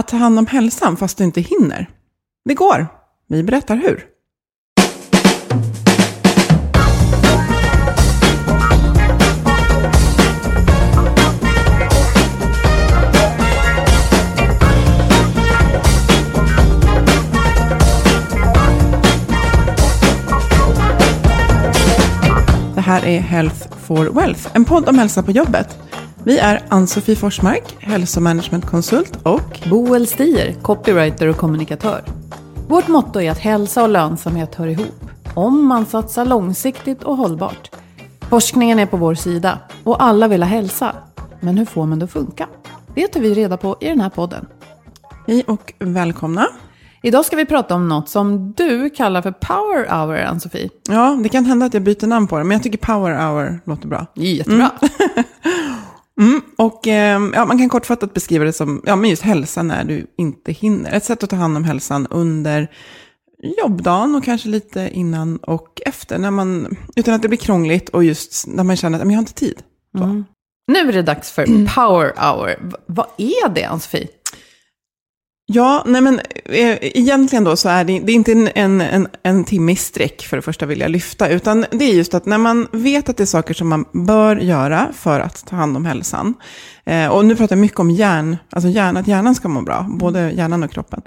att ta hand om hälsan fast du inte hinner. Det går. Vi berättar hur. Det här är Health for Wealth, en podd om hälsa på jobbet. Vi är Ann-Sofie Forsmark, hälsomanagementkonsult och Boel Stier, copywriter och kommunikatör. Vårt motto är att hälsa och lönsamhet hör ihop. Om man satsar långsiktigt och hållbart. Forskningen är på vår sida och alla vill ha hälsa. Men hur får man det att funka? Det tar vi reda på i den här podden. hej och välkomna. Idag ska vi prata om något som du kallar för power hour, Ann-Sofie. Ja, det kan hända att jag byter namn på det, men jag tycker power hour låter bra. Jättebra. Mm, Mm, och ehm, ja, man kan kortfattat beskriva det som ja, men just hälsa när du inte hinner. Ett sätt att ta hand om hälsan under jobbdagen och kanske lite innan och efter. När man, utan att det blir krångligt och just när man känner att men jag har inte tid. Mm. Nu är det dags för power hour. V- vad är det, Ann-Sofie? Ja, nej men eh, egentligen då så är det, det är inte en, en, en, en timme i sträck för det första vill jag lyfta, utan det är just att när man vet att det är saker som man bör göra för att ta hand om hälsan, eh, och nu pratar jag mycket om hjärn, alltså hjärn, att hjärnan ska må bra, både hjärnan och kroppen,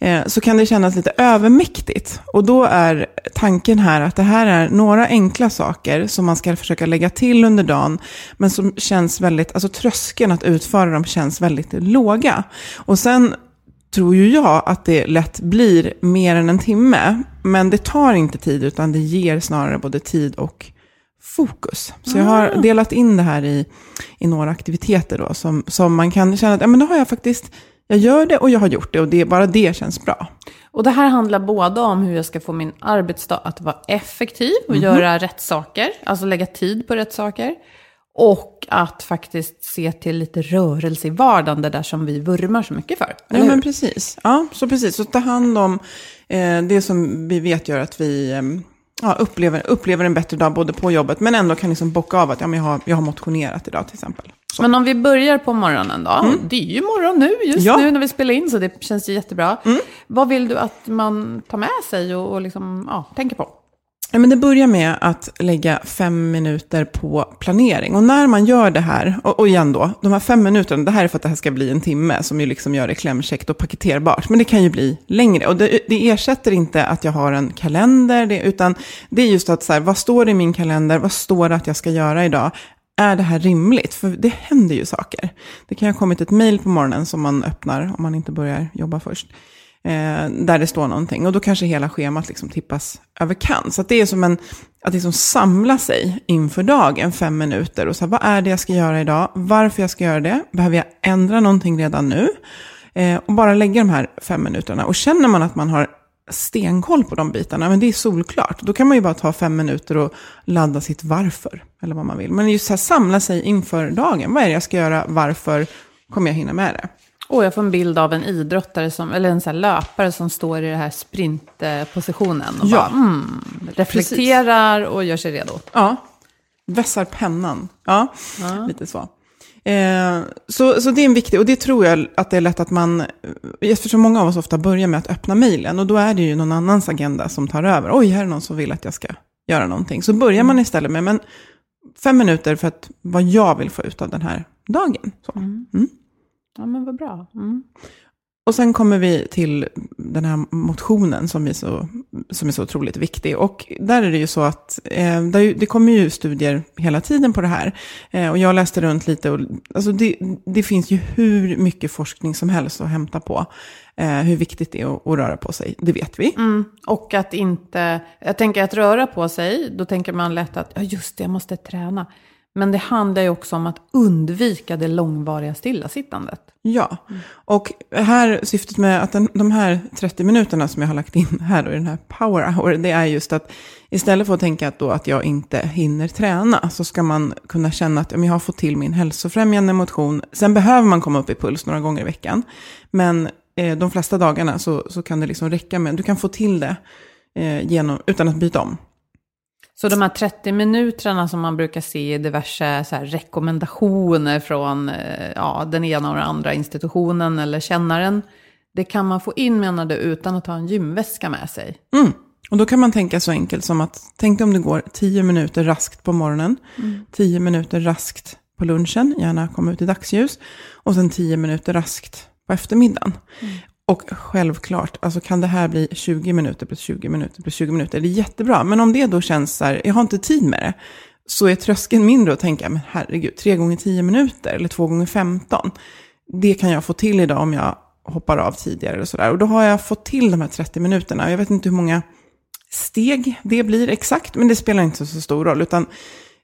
eh, så kan det kännas lite övermäktigt. Och då är tanken här att det här är några enkla saker som man ska försöka lägga till under dagen, men som känns väldigt, alltså tröskeln att utföra dem känns väldigt låga. Och sen tror ju jag att det lätt blir mer än en timme. Men det tar inte tid, utan det ger snarare både tid och fokus. Så jag har delat in det här i, i några aktiviteter då, som, som man kan känna att ja, men då har jag faktiskt, jag gör det och jag har gjort det och det, bara det känns bra. Och det här handlar både om hur jag ska få min arbetsdag att vara effektiv och göra rätt saker, alltså lägga tid på rätt saker. Och att faktiskt se till lite rörelse i vardagen, det där som vi vurmar så mycket för. Ja, men precis. Ja, så precis. Så ta hand om eh, det som vi vet gör att vi eh, ja, upplever, upplever en bättre dag både på jobbet, men ändå kan liksom bocka av att ja, men jag, har, jag har motionerat idag till exempel. Så. Men om vi börjar på morgonen då. Det är ju morgon nu, just Ja. nu när vi spelar in, så det känns ju jättebra. Vad vill du att man tar med sig och, och liksom, ja, tänker på? Ja, men det börjar med att lägga fem minuter på planering. Och när man gör det här, och, och igen då, de här fem minuterna, det här är för att det här ska bli en timme som ju liksom gör det klämkäckt och paketerbart. Men det kan ju bli längre. Och det, det ersätter inte att jag har en kalender, det, utan det är just att så här, vad står det i min kalender, vad står det att jag ska göra idag? Är det här rimligt? För det händer ju saker. Det kan ha kommit ett mejl på morgonen som man öppnar om man inte börjar jobba först. Eh, där det står någonting. Och då kanske hela schemat liksom tippas över kant. Så att det är som en, att liksom samla sig inför dagen, fem minuter. Och så här, vad är det jag ska göra idag? Varför jag ska göra det? Behöver jag ändra någonting redan nu? Eh, och bara lägga de här fem minuterna. Och känner man att man har stenkoll på de bitarna, men det är solklart. Då kan man ju bara ta fem minuter och ladda sitt varför, eller vad man vill. Men just så här, samla sig inför dagen. Vad är det jag ska göra? Varför kommer jag hinna med det? Och jag får en bild av en idrottare, som, eller en här löpare som står i den här sprintpositionen. Och Ja. bara, mm, reflekterar och gör sig redo. Ja, vässar pennan. Ja, lite så. Eh, så. Så det är en viktig, och det tror jag att det är lätt att man, eftersom många av oss ofta börjar med att öppna mejlen, och då är det ju någon annans agenda som tar över. Oj, här är någon som vill att jag ska göra någonting. Så börjar man istället med, men fem minuter för att, vad jag vill få ut av den här dagen. Så. Ja, men vad bra. Mm. Och sen kommer vi till den här motionen som är så, som är så otroligt viktig. Och där är det ju så att eh, det, kommer ju studier hela tiden på det här. Eh, och jag läste runt lite och alltså det, det finns ju hur mycket forskning som helst att hämta på. Eh, hur viktigt det är att, att röra på sig, det vet vi. Mm. Och att inte, jag tänker att röra på sig, då tänker man lätt att, ja just det, jag måste träna. Men det handlar ju också om att undvika det långvariga stillasittandet. Ja, och här, syftet med att den, de här 30 minuterna som jag har lagt in här då, i den här power hour, det är just att istället för att tänka att, då att jag inte hinner träna, så ska man kunna känna att jag har fått till min hälsofrämjande motion. Sen behöver man komma upp i puls några gånger i veckan, men eh, de flesta dagarna så, så kan det liksom räcka med, du kan få till det eh, genom, utan att byta om. Så de här 30 minuterna som man brukar se i diverse så här, rekommendationer från eh, ja, den ena och den andra institutionen eller kännaren, det kan man få in menar du utan att ha en gymväska med sig? Mm. Och då kan man tänka så enkelt som att, tänk om det går 10 minuter raskt på morgonen, 10 minuter raskt på lunchen, gärna komma ut i dagsljus, och sen 10 minuter raskt på eftermiddagen. Och självklart, alltså kan det här bli 20 minuter plus 20 minuter plus 20 minuter, det är jättebra. Men om det då känns så här, jag har inte tid med det, så är tröskeln mindre att tänka, men herregud, 3 gånger 10 minuter eller 2 gånger 15. Det kan jag få till idag om jag hoppar av tidigare eller sådär. Och då har jag fått till de här 30 minuterna. Jag vet inte hur många steg det blir exakt, men det spelar inte så stor roll. Utan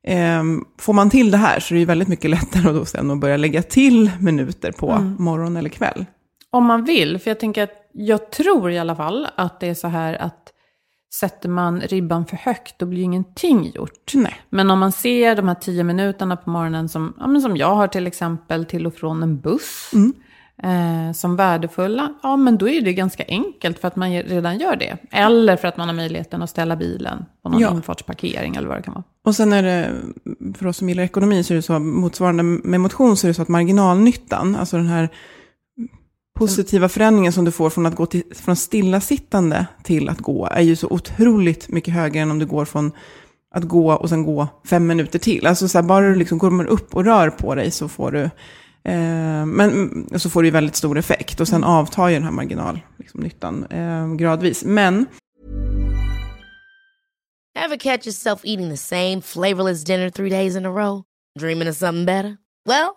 eh, får man till det här så är det väldigt mycket lättare då sen att börja lägga till minuter på morgon eller kväll. Om man vill, för jag tänker att jag tror i alla fall att det är så här att sätter man ribban för högt då blir ju ingenting gjort. Nej. Men om man ser de här tio minuterna på morgonen som, ja, men som jag har till exempel till och från en buss. Eh, som värdefulla, ja men då är det ganska enkelt för att man redan gör det. Eller för att man har möjligheten att ställa bilen på någon Ja. infartsparkering eller vad det kan vara. Och sen är det, för oss som gillar ekonomi, så är det så, motsvarande med motion, så är det så att marginalnyttan, alltså den här positiva förändringen som du får från att gå till, från stillasittande till att gå, är ju så otroligt mycket högre än om du går från att gå och sen gå fem minuter till. Alltså så här, bara du liksom kommer upp och rör på dig så får du, eh, men, så får du ju väldigt stor effekt. Och sen avtar ju den här marginalnyttan liksom, nyttan, eh, gradvis. Men Ever catch yourself eating the same flavorless dinner three days in a row? Dreaming of something better? Well,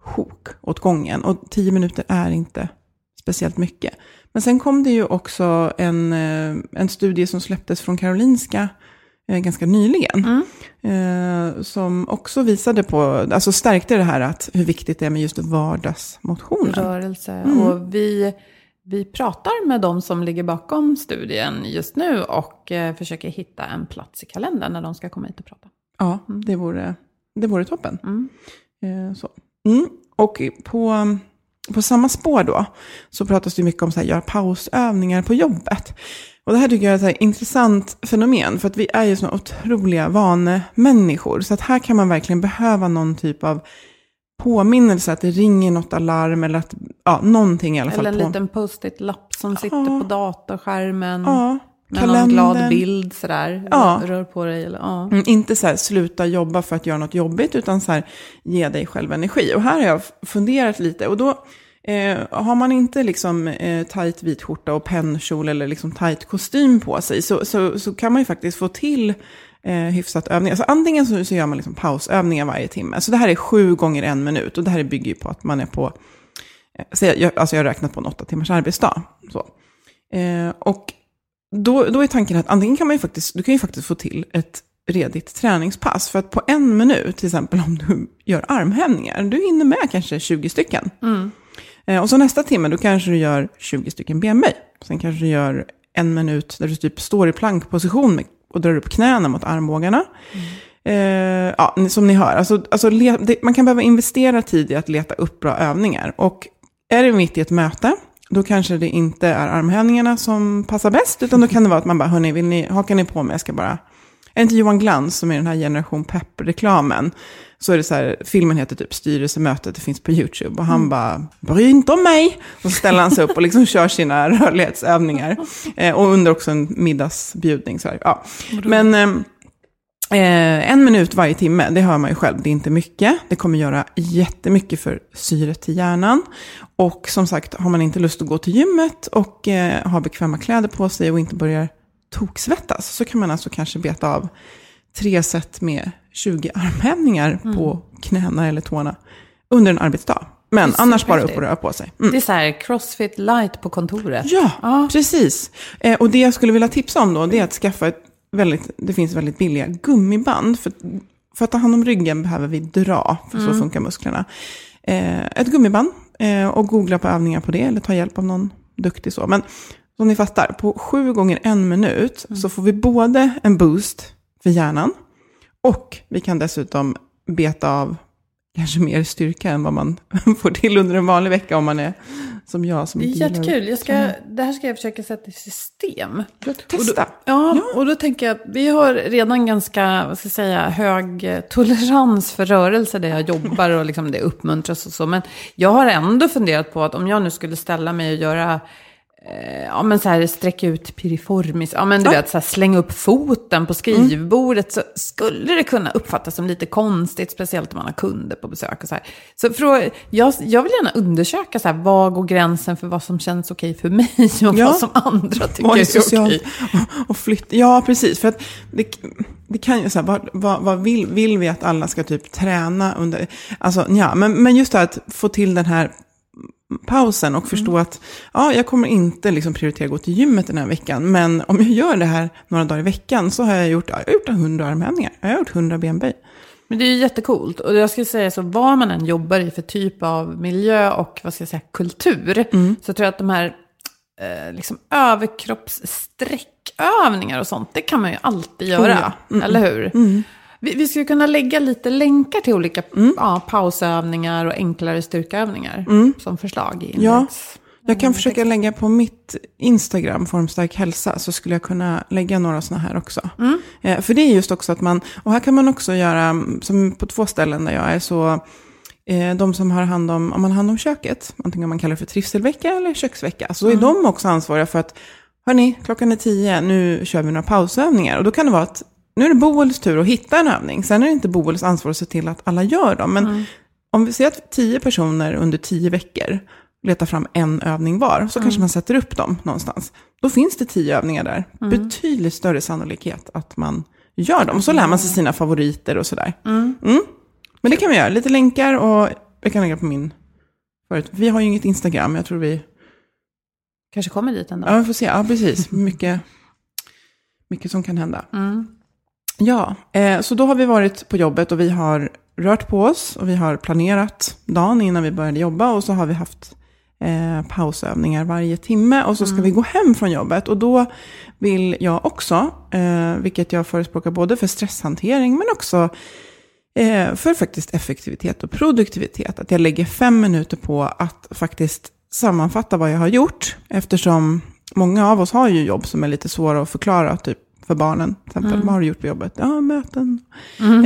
sjok åt gången. Och 10 minuter är inte speciellt mycket. Men sen kom det ju också en, eh, en studie som släpptes från Karolinska eh, ganska nyligen. Eh, som också visade på, alltså stärkte det här att hur viktigt det är med just vardagsmotionen. Rörelse. Och vi, vi pratar med de som ligger bakom studien just nu och försöker hitta en plats i kalendern när de ska komma hit och prata. Ja, det vore, det vore toppen. Eh, så. Mm. Och på, på samma spår då, så pratas det mycket om att göra pausövningar på jobbet. Och det här tycker jag är ett så här intressant fenomen, för att vi är ju såna otroliga vanemänniskor. Så att här kan man verkligen behöva någon typ av påminnelse, att det ringer något alarm eller att, ja, någonting i alla fall. Eller en på, liten post-it-lapp som sitter Ja. på datorskärmen. Ja, med någon glad kalendern. bild sådär. Ja. Rör på dig. Eller, ja. Mm, inte så här, sluta jobba för att göra något jobbigt, utan så här, ge dig själv energi. Och här har jag funderat lite. Och då eh, har man inte liksom eh, tajt vit skjorta och pennkjol eller liksom tajt kostym på sig, så, så, så kan man ju faktiskt få till eh, hyfsat övningar. Så antingen så, så gör man liksom pausövningar varje timme. Så det här är sju gånger en minut. Och det här bygger ju på att man är på, eh, så jag, alltså jag har räknat på en åtta timmars arbetsdag. Så. Eh, och då, då är tanken att antingen kan man ju faktiskt, du kan ju faktiskt få till ett redigt träningspass. För att på en minut, till exempel om du gör armhävningar, du hinner med kanske 20 stycken. Eh, och så nästa timme, då kanske du gör 20 stycken benböj. Sen kanske du gör en minut där du typ står i plankposition och drar upp knäna mot armbågarna. Eh, ja, som ni hör, alltså, alltså, man kan behöva investera tid i att leta upp bra övningar. Och är det mitt i ett möte, då kanske det inte är armhävningarna som passar bäst, utan då kan det vara att man bara, hörni, vill ni, hakar ni på mig, jag ska bara... Är det inte Johan Glans som är den här Generation Pep-reklamen? Så är det så här, filmen heter typ Styrelsemötet, det finns på YouTube. Och han bara, bry inte om mig! Och så ställer han sig upp och liksom kör sina rörlighetsövningar. Eh, och under också en middagsbjudning. Så här, ja. Men ehm, eh, en minut varje timme, det hör man ju själv, det är inte mycket. Det kommer göra jättemycket för syret till hjärnan. Och som sagt, har man inte lust att gå till gymmet och eh, har bekväma kläder på sig och inte börjar toksvettas, så kan man alltså kanske beta av tre set med 20 armhävningar på knäna eller tårna under en arbetsdag. Men annars bara upp och röra på sig. Mm. Det är så här crossfit light på kontoret. Ja, Ja. precis. Eh, och det jag skulle vilja tipsa om då, det är att skaffa ett väldigt, det finns väldigt billiga gummiband. För, för att ta hand om ryggen behöver vi dra, för så funkar musklerna. Eh, ett gummiband eh, och googla på övningar på det, eller ta hjälp av någon duktig så. Men som ni fattar, på sju gånger en minut så får vi både en boost för hjärnan och vi kan dessutom beta av kanske mer styrka än vad man får till under en vanlig vecka om man är som jag som Det är jättekul. Jag ska, det här ska jag försöka sätta i system. Testa. Ja, och då tänker jag att vi har redan ganska, vad ska jag säga, hög eh, tolerans för rörelse där jag jobbar och liksom det uppmuntras och så. Men jag har ändå funderat på att om jag nu skulle ställa mig och göra, ja men så här sträcka ut piriformis, ja men du vet så här slänga upp foten på skrivbordet så skulle det kunna uppfattas som lite konstigt, speciellt om man har kunder på besök och så här. Så för, jag, jag vill gärna undersöka så här, var går gränsen för vad som känns okej för mig och Ja. vad som andra tycker Var är socialt okej. och, och flytta. Ja, precis. För att det, det kan ju så här, vad, vad, vad vill, vill vi att alla ska typ träna under? Alltså, ja, men, men just det här att få till den här pausen och förstå att ja, jag kommer inte liksom prioritera att gå till gymmet den här veckan. Men om jag gör det här några dagar i veckan så har jag gjort, ja, jag har gjort 100 armhävningar. Jag har gjort 100 benböj. Men det är ju jättekult. Och jag skulle säga så, vad man än jobbar i för typ av miljö och vad ska jag säga, kultur, så tror jag att de här eh, liksom överkroppssträckövningar och sånt, det kan man ju alltid göra. ja. Eller hur? Vi, vi skulle kunna lägga lite länkar till olika ja, pausövningar och enklare styrkeövningar som förslag i Ja. Jag kan försöka lägga på mitt Instagram, Formstark hälsa, så skulle jag kunna lägga några sådana här också. Eh, för det är just också att man, och här kan man också göra, mm, som på två ställen där jag är, så eh, de som har hand om, om man har hand om köket, antingen man kallar det för trivselvecka eller köksvecka, så är de också ansvariga för att, hörni, klockan är tio, nu kör vi några pausövningar. Och då kan det vara att, nu är det Boels tur att hitta en övning, sen är det inte Boels ansvar att se till att alla gör dem. Men om vi ser att tio personer under tio veckor letar fram en övning var, så kanske man sätter upp dem någonstans. Då finns det tio övningar där. Betydligt större sannolikhet att man gör dem. Så lär man sig sina favoriter och sådär. Mm. Men det kan vi göra. Lite länkar och jag kan lägga på min förut. Vi har ju inget Instagram, jag tror vi... Kanske kommer dit ändå. Ja, vi får se. Ja, precis. Mycket, mycket som kan hända. Ja, eh, så då har vi varit på jobbet och vi har rört på oss och vi har planerat dagen innan vi började jobba och så har vi haft eh, pausövningar varje timme och så ska vi gå hem från jobbet. Och då vill jag också, eh, vilket jag förespråkar både för stresshantering men också eh, för faktiskt effektivitet och produktivitet, att jag lägger fem minuter på att faktiskt sammanfatta vad jag har gjort, eftersom många av oss har ju jobb som är lite svåra att förklara, typ för barnen. Till exempel, vad har du gjort på jobbet? Ja, möten.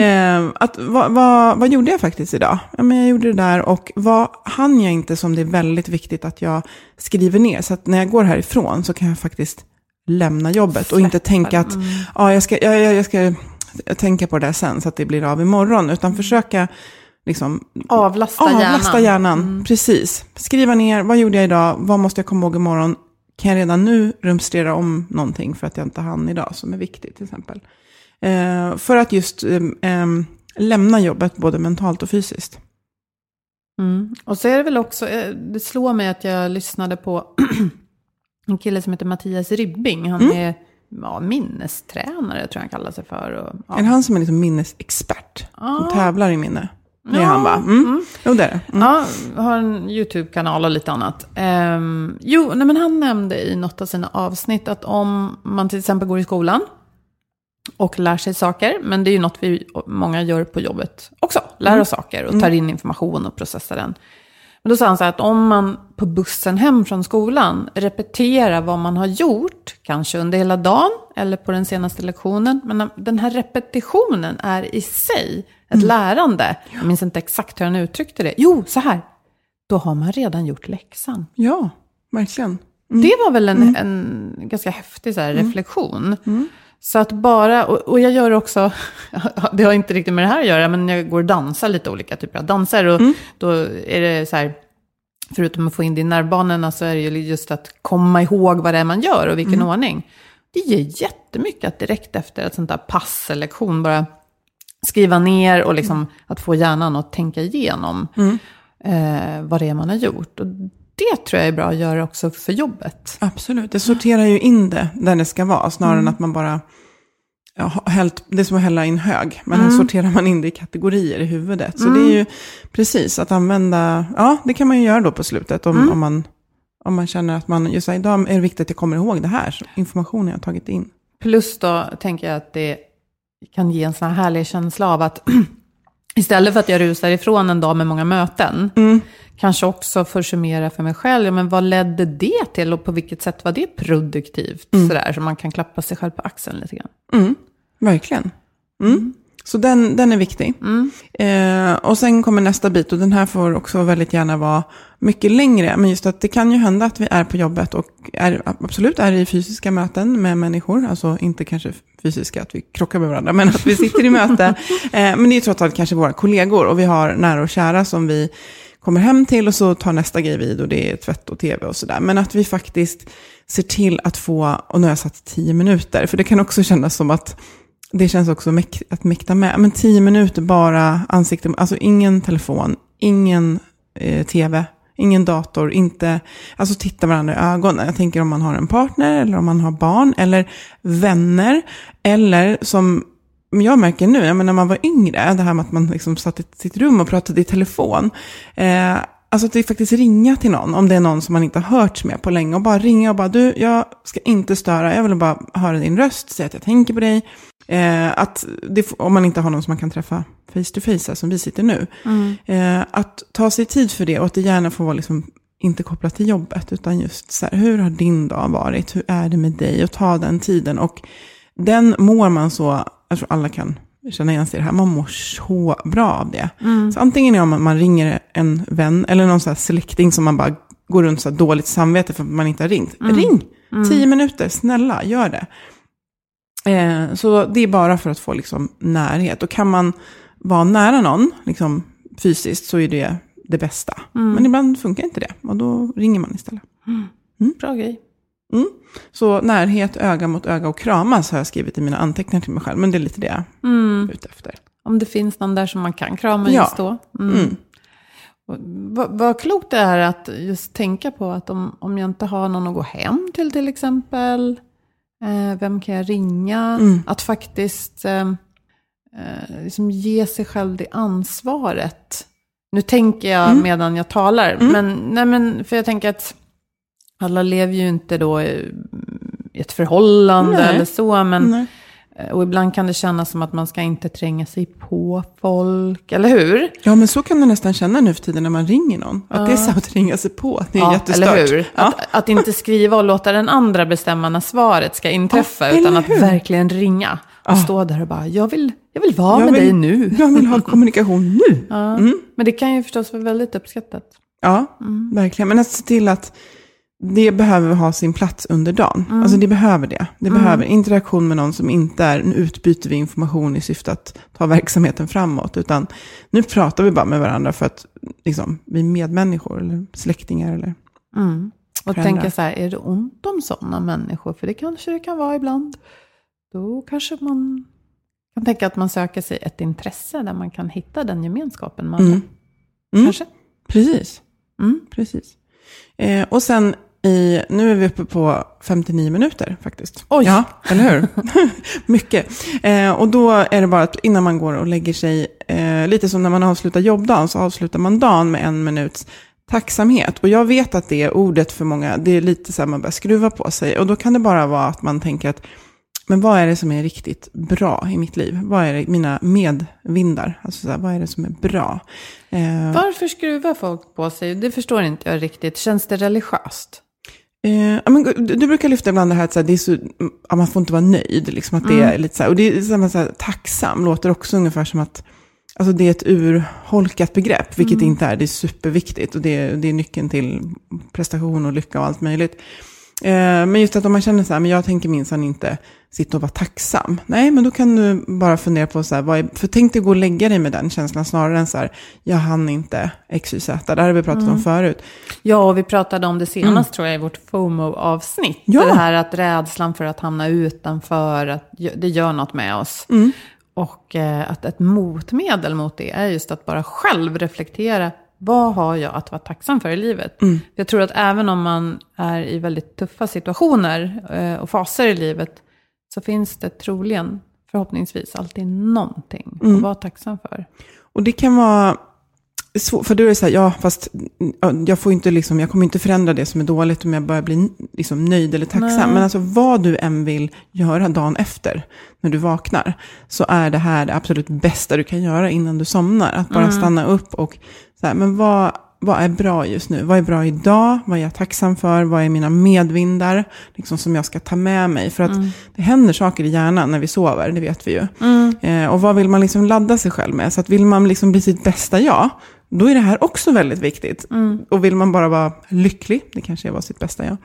Eh, att, vad, vad, vad gjorde jag faktiskt idag? Ja, men jag gjorde det där och vad hann jag inte som det är väldigt viktigt att jag skriver ner? Så att när jag går härifrån så kan jag faktiskt lämna jobbet och inte tänka att ja, jag, ska, jag, jag, jag ska tänka på det där sen så att det blir av imorgon. Utan försöka liksom Avlasta, avlasta hjärnan. hjärnan. Precis. Skriva ner, vad gjorde jag idag? Vad måste jag komma ihåg imorgon? Kan jag redan nu rumstera om någonting för att jag inte hann idag som är viktigt till exempel? Eh, för att just eh, lämna jobbet både mentalt och fysiskt. Mm. Och så är det väl också, eh, det slår mig att jag lyssnade på en kille som heter Mattias Ribbing. Han Mm. är ja, minnestränare tror jag han kallar sig för. Och, ja. Är det han som är liksom minnesexpert? Som Ja. tävlar i minne? Det är han va? Mm. Jo, det är det. Mm. Ja, har en YouTube-kanal och lite annat. Ehm, jo, nej, men han nämnde i något av sina avsnitt att om man till exempel går i skolan och lär sig saker. Men det är ju något vi många gör på jobbet också. Lär oss saker och tar in information och processar den. Men då sa han så här att om man på bussen hem från skolan repeterar vad man har gjort, kanske under hela dagen eller på den senaste lektionen, men den här repetitionen är i sig ett lärande. Jag minns inte exakt hur han uttryckte det. Jo, så här. Då har man redan gjort läxan. Ja, verkligen. Det var väl en, en ganska häftig så här, reflektion. Så att bara, och, jag gör också, det har inte riktigt med det här att göra, men jag går och dansar lite olika typer av danser. Och då är det så här, förutom att få in det i nervbanorna så är det ju just att komma ihåg vad det är man gör och vilken ordning. Det ger jättemycket att direkt efter ett sånt där pass eller lektion bara skriva ner och liksom att få hjärnan att tänka igenom eh, vad det är man har gjort. Och det tror jag är bra att göra också för jobbet. Absolut, det sorterar ju in det där det ska vara, snarare än att man bara... Ja, hällt, det är som att hälla in hög, men här sorterar man in det i kategorier i huvudet. Så det är ju precis att använda, ja det kan man ju göra då på slutet om, om, man, om man känner att man, just idag är det viktigt att jag kommer ihåg det här, informationen jag har tagit in. Plus då tänker jag att det kan ge en sån här härlig känsla av att istället för att jag rusar ifrån en dag med många möten, kanske också får summera för mig själv, ja, men vad ledde det till och på vilket sätt var det produktivt? Sådär, så man kan klappa sig själv på axeln lite grann. Mm, verkligen. Mm. Så den, den är viktig. Eh, och sen kommer nästa bit och den här får också väldigt gärna vara mycket längre. Men just att det kan ju hända att vi är på jobbet och är, absolut är i fysiska möten med människor. Alltså inte kanske fysiska, att vi krockar med varandra, men att vi sitter i möte. Eh, men det är ju trots allt kanske våra kollegor och vi har nära och kära som vi kommer hem till och så tar nästa grej vid och det är tvätt och tv och sådär. Men att vi faktiskt ser till att få, och nu har jag satt tio minuter, för det kan också kännas som att det känns också mäk att mäkta med. Men tio minuter bara ansikte, alltså ingen telefon, ingen eh, tv, ingen dator, inte, alltså titta varandra i ögonen. Jag tänker om man har en partner eller om man har barn eller vänner. Eller som jag märker nu, jag menar, när man var yngre, det här med att man liksom satt i sitt rum och pratade i telefon. Eh, Alltså att det faktiskt ringa till någon, om det är någon som man inte har hört med på länge. Och bara ringa och bara, du, jag ska inte störa, jag vill bara höra din röst, säga att jag tänker på dig. Eh, att det, om man inte har någon som man kan träffa face to face, här, som vi sitter nu. Eh, att ta sig tid för det och att det gärna får vara liksom, inte kopplat till jobbet, utan just så här, hur har din dag varit? Hur är det med dig? Och ta den tiden. Och den mår man så, jag tror alla kan känna igen sig i det här, man mår så bra av det. Så antingen är om man ringer en vän eller någon så här släkting som man bara går runt så här dåligt samvete för att man inte har ringt. Ring! Tio minuter, snälla, gör det. Eh, så det är bara för att få liksom, närhet. Och kan man vara nära någon liksom, fysiskt så är det det bästa. Men ibland funkar inte det och då ringer man istället. Bra grej. Mm. Så närhet, öga mot öga och kramas har jag skrivit i mina anteckningar till mig själv. Men det är lite det jag är ute efter. Om det finns någon där som man kan krama Ja. just då. Mm. Mm. Vad, vad klokt det är att just tänka på att om, om jag inte har någon att gå hem till till exempel, vem kan jag ringa? Att faktiskt eh, eh, liksom ge sig själv det ansvaret. Nu tänker jag medan jag talar, men, nej men för jag tänker att alla lever ju inte då i ett förhållande Nej. eller så, men Nej. Eh, Och ibland kan det kännas som att man ska inte tränga sig på folk, eller hur? Ja, men så kan man nästan känna nu för tiden när man ringer någon. Att det är så att ringa sig på. Det är jättestört. eller hur? Ja. Att, att inte skriva och låta den andra bestämma när svaret ska inträffa, Ja, utan att hur? verkligen ringa. Och Ja. stå där och bara, jag vill, jag vill vara Jag med vill- dig nu. Jag vill ha kommunikation nu. Ja. Men det kan ju förstås vara väldigt uppskattat. Ja, verkligen. Men att se till att det behöver ha sin plats under dagen. Alltså det behöver det. Det behöver interaktion med någon som inte är, nu utbyter vi information i syfte att ta verksamheten framåt. Utan nu pratar vi bara med varandra för att liksom, vi är medmänniskor eller släktingar. Eller, Och Förändra. tänka så här, är det ont om sådana människor? För det kanske det kan vara ibland. Då kanske man kan tänka att man söker sig ett intresse där man kan hitta den gemenskapen med andra. Mm. Kanske? Precis. Mm. Precis. Eh, och sen i, nu är vi uppe på 59 minuter faktiskt. Oj. Ja, eller hur? Mycket. Eh, och då är det bara att innan man går och lägger sig, eh, lite som när man avslutar jobbdagen, så avslutar man dagen med en minuts tacksamhet. Och jag vet att det ordet för många, det är lite så här man börjar skruva på sig. Och då kan det bara vara att man tänker att men vad är det som är riktigt bra i mitt liv? Vad är det, mina medvindar? Alltså så här, vad är det som är bra? Eh, Varför skruvar folk på sig? Det förstår inte jag riktigt. Känns det religiöst? Eh, men, du, du brukar lyfta ibland det här att så här, det är så, ja, man får inte vara nöjd. Liksom, att det är lite så här, och det är samma så här, tacksam, låter också ungefär som att alltså, det är ett urholkat begrepp, vilket det inte är. Det är superviktigt och det det är nyckeln till prestation och lycka och allt möjligt. Eh, men just att om man känner så här, men jag tänker minsann inte sitta och vara tacksam. Nej, men då kan du bara fundera på så här, vad är, för tänk dig gå och lägga dig med den känslan snarare än så här, jag hann inte XYZ. Det här har vi pratat om förut. Ja, och vi pratade om det senast tror jag i vårt FOMO-avsnitt. Ja. Det här att rädslan för att hamna utanför, att det gör något med oss. Och eh, att ett motmedel mot det är just att bara själv reflektera. Vad har jag att vara tacksam för i livet? Jag tror att även om man är i väldigt tuffa situationer eh, och faser i livet så finns det troligen, förhoppningsvis, alltid någonting att vara tacksam för. Och det kan vara för då är det så här, ja fast ja, jag, får inte liksom, jag kommer inte förändra det som är dåligt om jag bara blir liksom, nöjd eller tacksam. Men alltså vad du än vill göra dagen efter, när du vaknar, så är det här det absolut bästa du kan göra innan du somnar. Att bara stanna upp och, så här, men vad, vad är bra just nu? Vad är bra idag? Vad är jag tacksam för? Vad är mina medvindar liksom, som jag ska ta med mig? För att det händer saker i hjärnan när vi sover, det vet vi ju. Eh, och vad vill man liksom ladda sig själv med? Så att vill man liksom bli sitt bästa jag, då är det här också väldigt viktigt. Och vill man bara vara lycklig, det kanske är vara sitt bästa jag,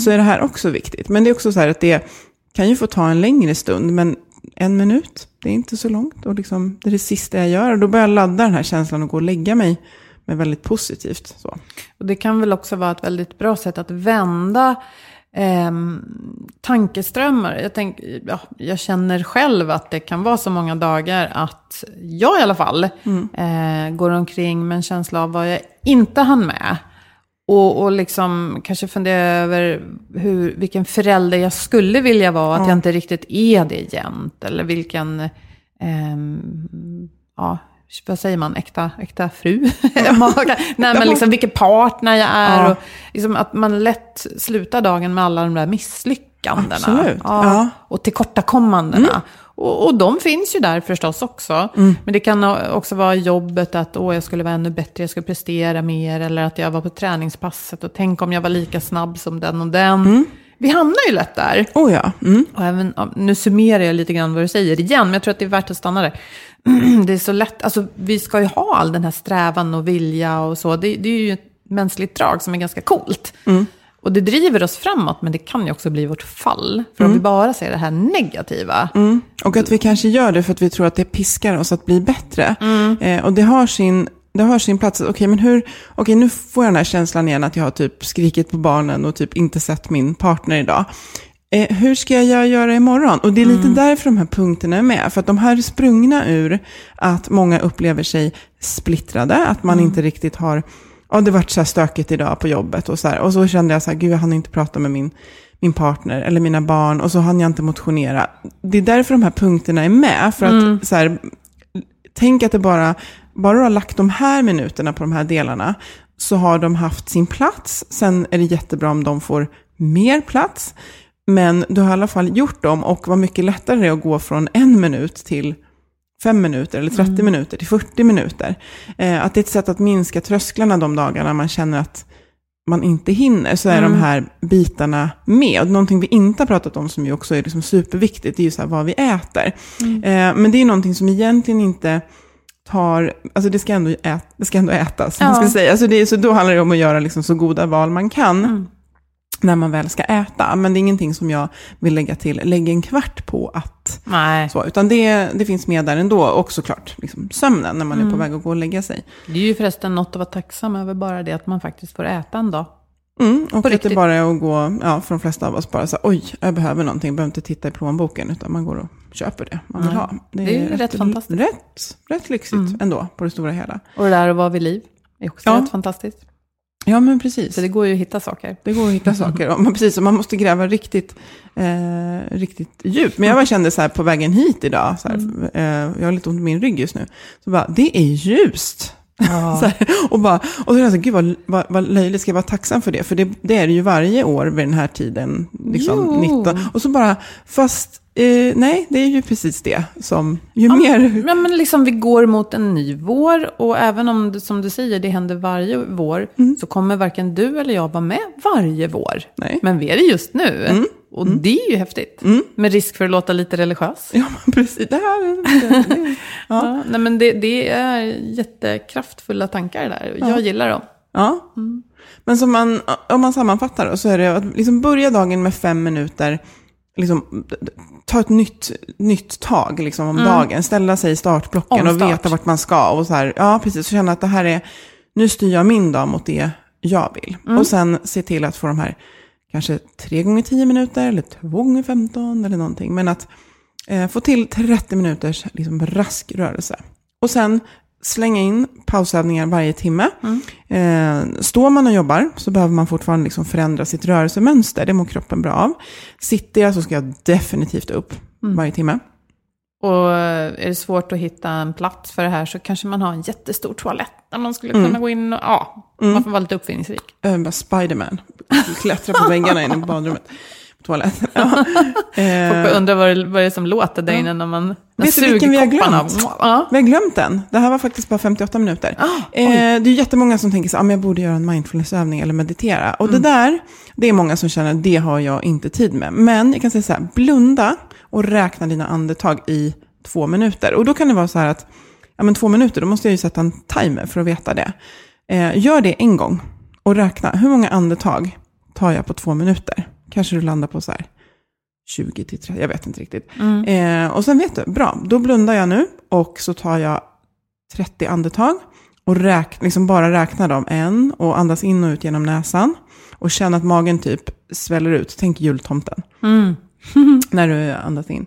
så är det här också viktigt. Men det är också så här att det kan ju få ta en längre stund, men en minut, det är inte så långt. Och liksom, det är det sista jag gör. Och då börjar jag ladda den här känslan och gå och lägga mig med väldigt positivt. Så. Och det kan väl också vara ett väldigt bra sätt att vända ehm, tankeströmmar. Jag, tänk, ja, jag känner själv att det kan vara så många dagar att jag i alla fall eh, går omkring med en känsla av vad jag inte hann med. Och, och liksom kanske fundera över hur, vilken förälder jag skulle vilja vara, att jag inte riktigt är det jämt. Eller vilken, ehm, ja, vad säger man, äkta, äkta fru? Nej, men liksom vilken partner jag är. Ja. Och liksom att man lätt slutar dagen med alla de där misslyckandena. Absolut, ja. Och tillkortakommandena. Och, och de finns ju där förstås också. Men det kan också vara jobbet att åh, jag skulle vara ännu bättre, jag skulle prestera mer. Eller att jag var på träningspasset och tänk om jag var lika snabb som den och den. Vi hamnar ju lätt där. Oh ja. Mm. Och även, nu summerar jag lite grann vad du säger igen, men jag tror att det är värt att stanna där. Det är så lätt, alltså vi ska ju ha all den här strävan och vilja och så. Det, det är ju ett mänskligt drag som är ganska coolt. Och det driver oss framåt, men det kan ju också bli vårt fall. För om vi bara ser det här negativa. Och att vi kanske gör det för att vi tror att det piskar oss att bli bättre. Eh, och det har sin, det har sin plats. Okej, men hur, okej, nu får jag den här känslan igen att jag har typ skrikit på barnen och typ inte sett min partner idag. Eh, hur ska jag göra imorgon? Och det är lite därför de här punkterna är med. För att de här är sprungna ur att många upplever sig splittrade, att man inte riktigt har ja, det vart så här stökigt idag på jobbet och så här. Och så kände jag så här, gud jag hann inte prata med min, min partner eller mina barn och så hann jag inte motionera. Det är därför de här punkterna är med. För att så här, tänk att det bara, bara du har lagt de här minuterna på de här delarna så har de haft sin plats. Sen är det jättebra om de får mer plats. Men du har i alla fall gjort dem och vad mycket lättare det är att gå från en minut till fem minuter eller 30 minuter till 40 minuter. Eh, att det är ett sätt att minska trösklarna de dagarna man känner att man inte hinner, så är de här bitarna med. Och någonting vi inte har pratat om som ju också är liksom superviktigt, det är ju så vad vi äter. Eh, men det är någonting som egentligen inte tar, alltså det ska ändå, ät, det ska ändå ätas, man ska Ja. säga. Alltså det, så då handlar det om att göra liksom så goda val man kan. När man väl ska äta. Men det är ingenting som jag vill lägga till, lägg en kvart på att Nej. så, utan det, det finns med där ändå. Och såklart liksom, sömnen när man är på väg att gå och lägga sig. Det är ju förresten något att vara tacksam över bara det att man faktiskt får äta en dag. Mm, och att det bara är att gå, ja, för de flesta av oss, bara så oj, jag behöver någonting, jag behöver inte titta i plånboken, utan man går och köper det man vill ha. Det är ju rätt fantastiskt. Rätt, rätt lyxigt ändå, på det stora hela. Och det där att vara vid liv är också Ja. rätt fantastiskt. Ja, men precis. Så det går ju att hitta saker. Det går att hitta saker. Och man, precis, och man måste gräva riktigt, eh, riktigt djupt. Men jag bara kände så här på vägen hit idag, så här, eh, jag har lite ont i min rygg just nu. Så bara, det är ljust. så här, och, bara, och då är jag så här, gud vad, vad, vad löjligt, ska jag vara tacksam för det? För det, det är det ju varje år vid den här tiden, liksom Jo. 19. Och så bara, fast Eh, nej, det är ju precis det som, ju mer... Ja, men liksom vi går mot en ny vår och även om det, som du säger det händer varje vår så kommer varken du eller jag vara med varje vår. Nej. Men vi är det just nu. Och det är ju häftigt. Med risk för att låta lite religiös. Ja, men precis. Det här, det, det, Ja. nej, men det, det är jättekraftfulla tankar där. Jag gillar dem. Ja. Men som man, om man sammanfattar då, så är det att liksom börja dagen med fem minuter, liksom, ta ett nytt, nytt tag liksom, om dagen, ställa sig i startblocken och Omstart. veta vart man ska. Och så här, ja, precis, och känna att det här är, nu styr jag min dag mot det jag vill. Och sen se till att få de här, kanske tre gånger tio minuter, eller två gånger femton eller någonting. Men att eh, få till 30 minuters liksom, rask rörelse. Och sen slänga in pausövningar varje timme. Eh, står man och jobbar så behöver man fortfarande liksom förändra sitt rörelsemönster. Det mår kroppen bra av. Sitter jag så ska jag definitivt upp varje timme. Och är det svårt att hitta en plats för det här så kanske man har en jättestor toalett där man skulle kunna gå in och, ja, man får vara lite uppfinningsrik. Eh, bara Spiderman. Klättra på väggarna inne på badrummet. Toaletten. Ja. Eh, Folk undrar vad det, vad det är som låter där inne när man... när Vet du vilken vi har glömt? Ja. Vi har glömt den. Det här var faktiskt bara 58 minuter. Ah, eh, det är jättemånga som tänker så ah, jag borde göra en mindfulnessövning eller meditera. Och Mm. det där, det är många som känner det har jag inte tid med. Men jag kan säga så här, blunda och räkna dina andetag i två minuter. Och då kan det vara så här att, ja men två minuter, då måste jag ju sätta en timer för att veta det. Eh, gör det en gång och räkna, hur många andetag tar jag på två minuter? Kanske du landar på så här 20 till 30, jag vet inte riktigt. Eh, och sen vet du, bra, då blundar jag nu och så tar jag 30 andetag och räk, liksom bara räknar dem en och andas in och ut genom näsan. Och känner att magen typ sväller ut, tänk jultomten. när du andas in.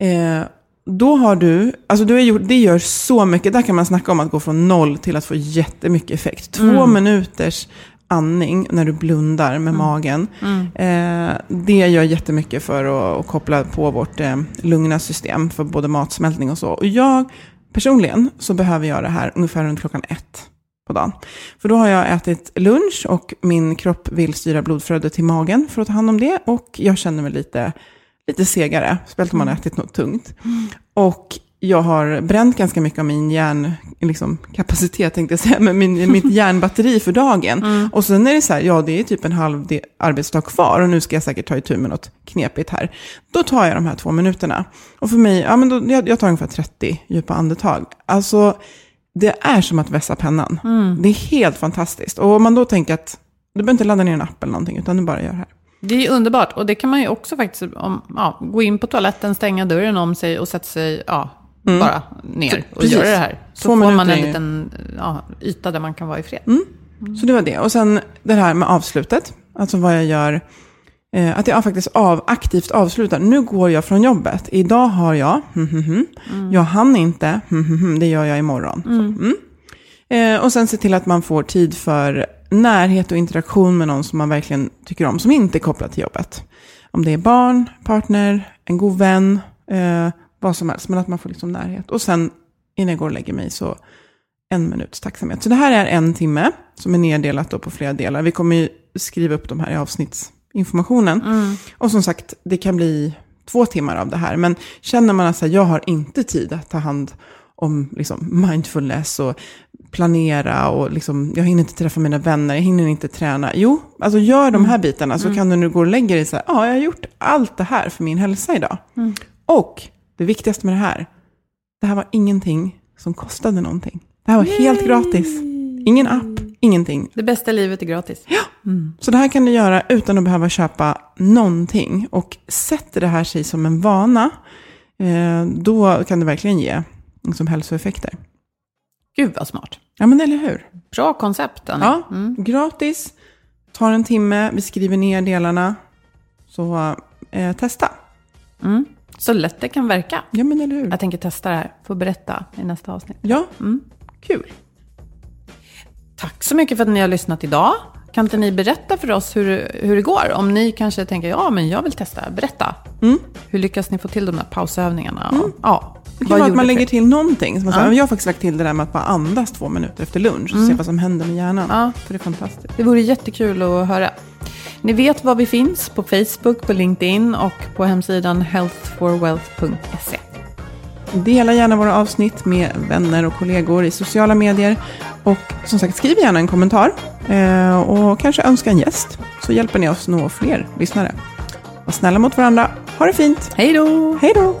Eh, då har du, alltså du har gjort, det gör så mycket, där kan man snacka om att gå från noll till att få jättemycket effekt. Två minuters andning när du blundar med magen. Eh, det gör jättemycket för att, att koppla på vårt eh, lugna system för både matsmältning och så. Och jag personligen så behöver jag det här ungefär runt klockan ett på dagen. För då har jag ätit lunch och min kropp vill styra blodflödet till magen för att ta hand om det. Och jag känner mig lite, lite segare, speciellt om man har ätit något tungt. Och jag har bränt ganska mycket av min hjärn, liksom, kapacitet, tänkte jag säga, men min, mitt hjärnbatteri för dagen. Och sen är det så här, ja det är typ en halv arbetsdag kvar och nu ska jag säkert ta itu med något knepigt här. Då tar jag de här två minuterna. Och för mig, ja men då, jag, jag tar ungefär 30 djupa andetag. Alltså, det är som att vässa pennan. Det är helt fantastiskt. Och om man då tänker att du behöver inte ladda ner en app eller någonting, utan du bara gör det här. Det är underbart. Och det kan man ju också faktiskt om, ja, gå in på toaletten, stänga dörren om sig och sätta sig ja, bara ner och Precis. göra det här. Så Två får man en liten ja, yta där man kan vara i fred. Så det var det. Och sen det här med avslutet. Alltså vad jag gör. Eh, att jag faktiskt av, aktivt avslutar. Nu går jag från jobbet. Idag har jag. hm, hm, hm. Jag hann inte. Det gör jag imorgon. Så, mm. Eh, och sen se till att man får tid för närhet och interaktion med någon som man verkligen tycker om. Som inte är kopplat till jobbet. Om det är barn, partner, en god vän. Eh, vad som helst. Men att man får liksom närhet. Och sen innan jag går och lägger mig så en minuts tacksamhet. Så det här är en timme som är neddelat då på flera delar. Vi kommer ju skriva upp de här i avsnittsinformationen. Och som sagt, det kan bli två timmar av det här. Men känner man att jag har inte tid att ta hand om liksom, mindfulness och planera och liksom, jag hinner inte träffa mina vänner, jag hinner inte träna. Jo, alltså gör de här bitarna så kan du nu gå och lägga dig så här, ja, jag har gjort allt det här för min hälsa idag. Och det viktigaste med det här, det här var ingenting som kostade någonting. Det här var helt gratis. Ingen app, ingenting. Det bästa livet är gratis. Så det här kan du göra utan att behöva köpa någonting. Och sätter det här sig som en vana, eh, då kan det verkligen ge liksom, hälsoeffekter. Gud vad smart. Ja, men eller hur? Bra koncept. Annie. Ja, gratis. Tar en timme, vi skriver ner delarna. Så eh, testa. Så lätt det kan verka. Ja, men eller hur? Jag tänker testa det här. Få berätta i nästa avsnitt. Ja, kul. Tack så mycket för att ni har lyssnat idag. Kan inte ni berätta för oss hur, hur det går? Om ni kanske tänker, ja men jag vill testa. Berätta. Hur lyckas ni få till de där pausövningarna? Ja, Det kan vara att man för- lägger till någonting. Som man säger, Jag har faktiskt lagt till det där med att bara andas två minuter efter lunch och se vad som händer med hjärnan. Ja. För det är fantastiskt. Det vore jättekul att höra. Ni vet var vi finns på Facebook, på LinkedIn och på hemsidan forwealth.se. Dela gärna våra avsnitt med vänner och kollegor i sociala medier. Och som sagt, skriv gärna en kommentar. Eh, och kanske önska en gäst. Så hjälper ni oss nå fler lyssnare. Var snälla mot varandra. Ha det fint. Hej då! Hej då!